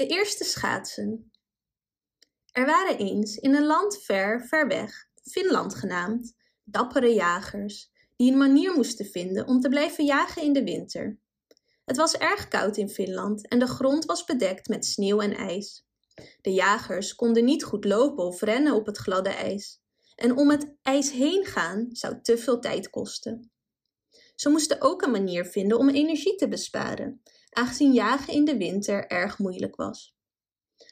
De eerste schaatsen. Er waren eens in een land ver, ver weg, Finland genaamd, dappere jagers, die een manier moesten vinden om te blijven jagen in de winter. Het was erg koud in Finland en de grond was bedekt met sneeuw en ijs. De jagers konden niet goed lopen of rennen op het gladde ijs. En om het ijs heen gaan zou te veel tijd kosten. Ze moesten ook een manier vinden om energie te besparen, aangezien jagen in de winter erg moeilijk was.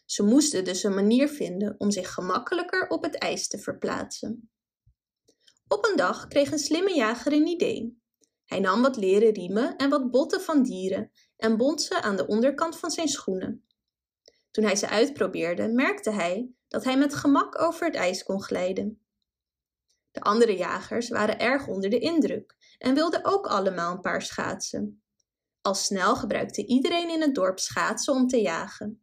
Ze moesten dus een manier vinden om zich gemakkelijker op het ijs te verplaatsen. Op een dag kreeg een slimme jager een idee. Hij nam wat leren riemen en wat botten van dieren en bond ze aan de onderkant van zijn schoenen. Toen hij ze uitprobeerde, merkte hij dat hij met gemak over het ijs kon glijden. De andere jagers waren erg onder de indruk en wilden ook allemaal een paar schaatsen. Al snel gebruikte iedereen in het dorp schaatsen om te jagen.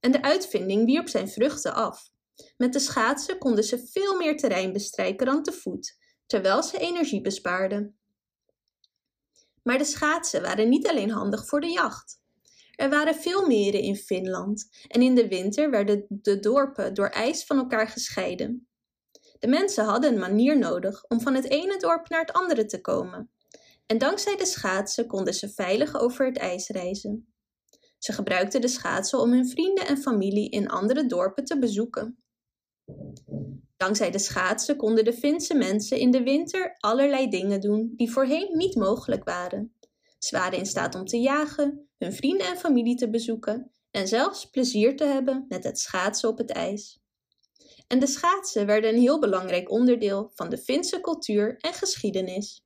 En de uitvinding wierp zijn vruchten af. Met de schaatsen konden ze veel meer terrein bestrijken dan te voet, terwijl ze energie bespaarden. Maar de schaatsen waren niet alleen handig voor de jacht. Er waren veel meren in Finland en in de winter werden de dorpen door ijs van elkaar gescheiden. De mensen hadden een manier nodig om van het ene dorp naar het andere te komen. En dankzij de schaatsen konden ze veilig over het ijs reizen. Ze gebruikten de schaatsen om hun vrienden en familie in andere dorpen te bezoeken. Dankzij de schaatsen konden de Finse mensen in de winter allerlei dingen doen die voorheen niet mogelijk waren. Ze waren in staat om te jagen, hun vrienden en familie te bezoeken en zelfs plezier te hebben met het schaatsen op het ijs. En de schaatsen werden een heel belangrijk onderdeel van de Finse cultuur en geschiedenis.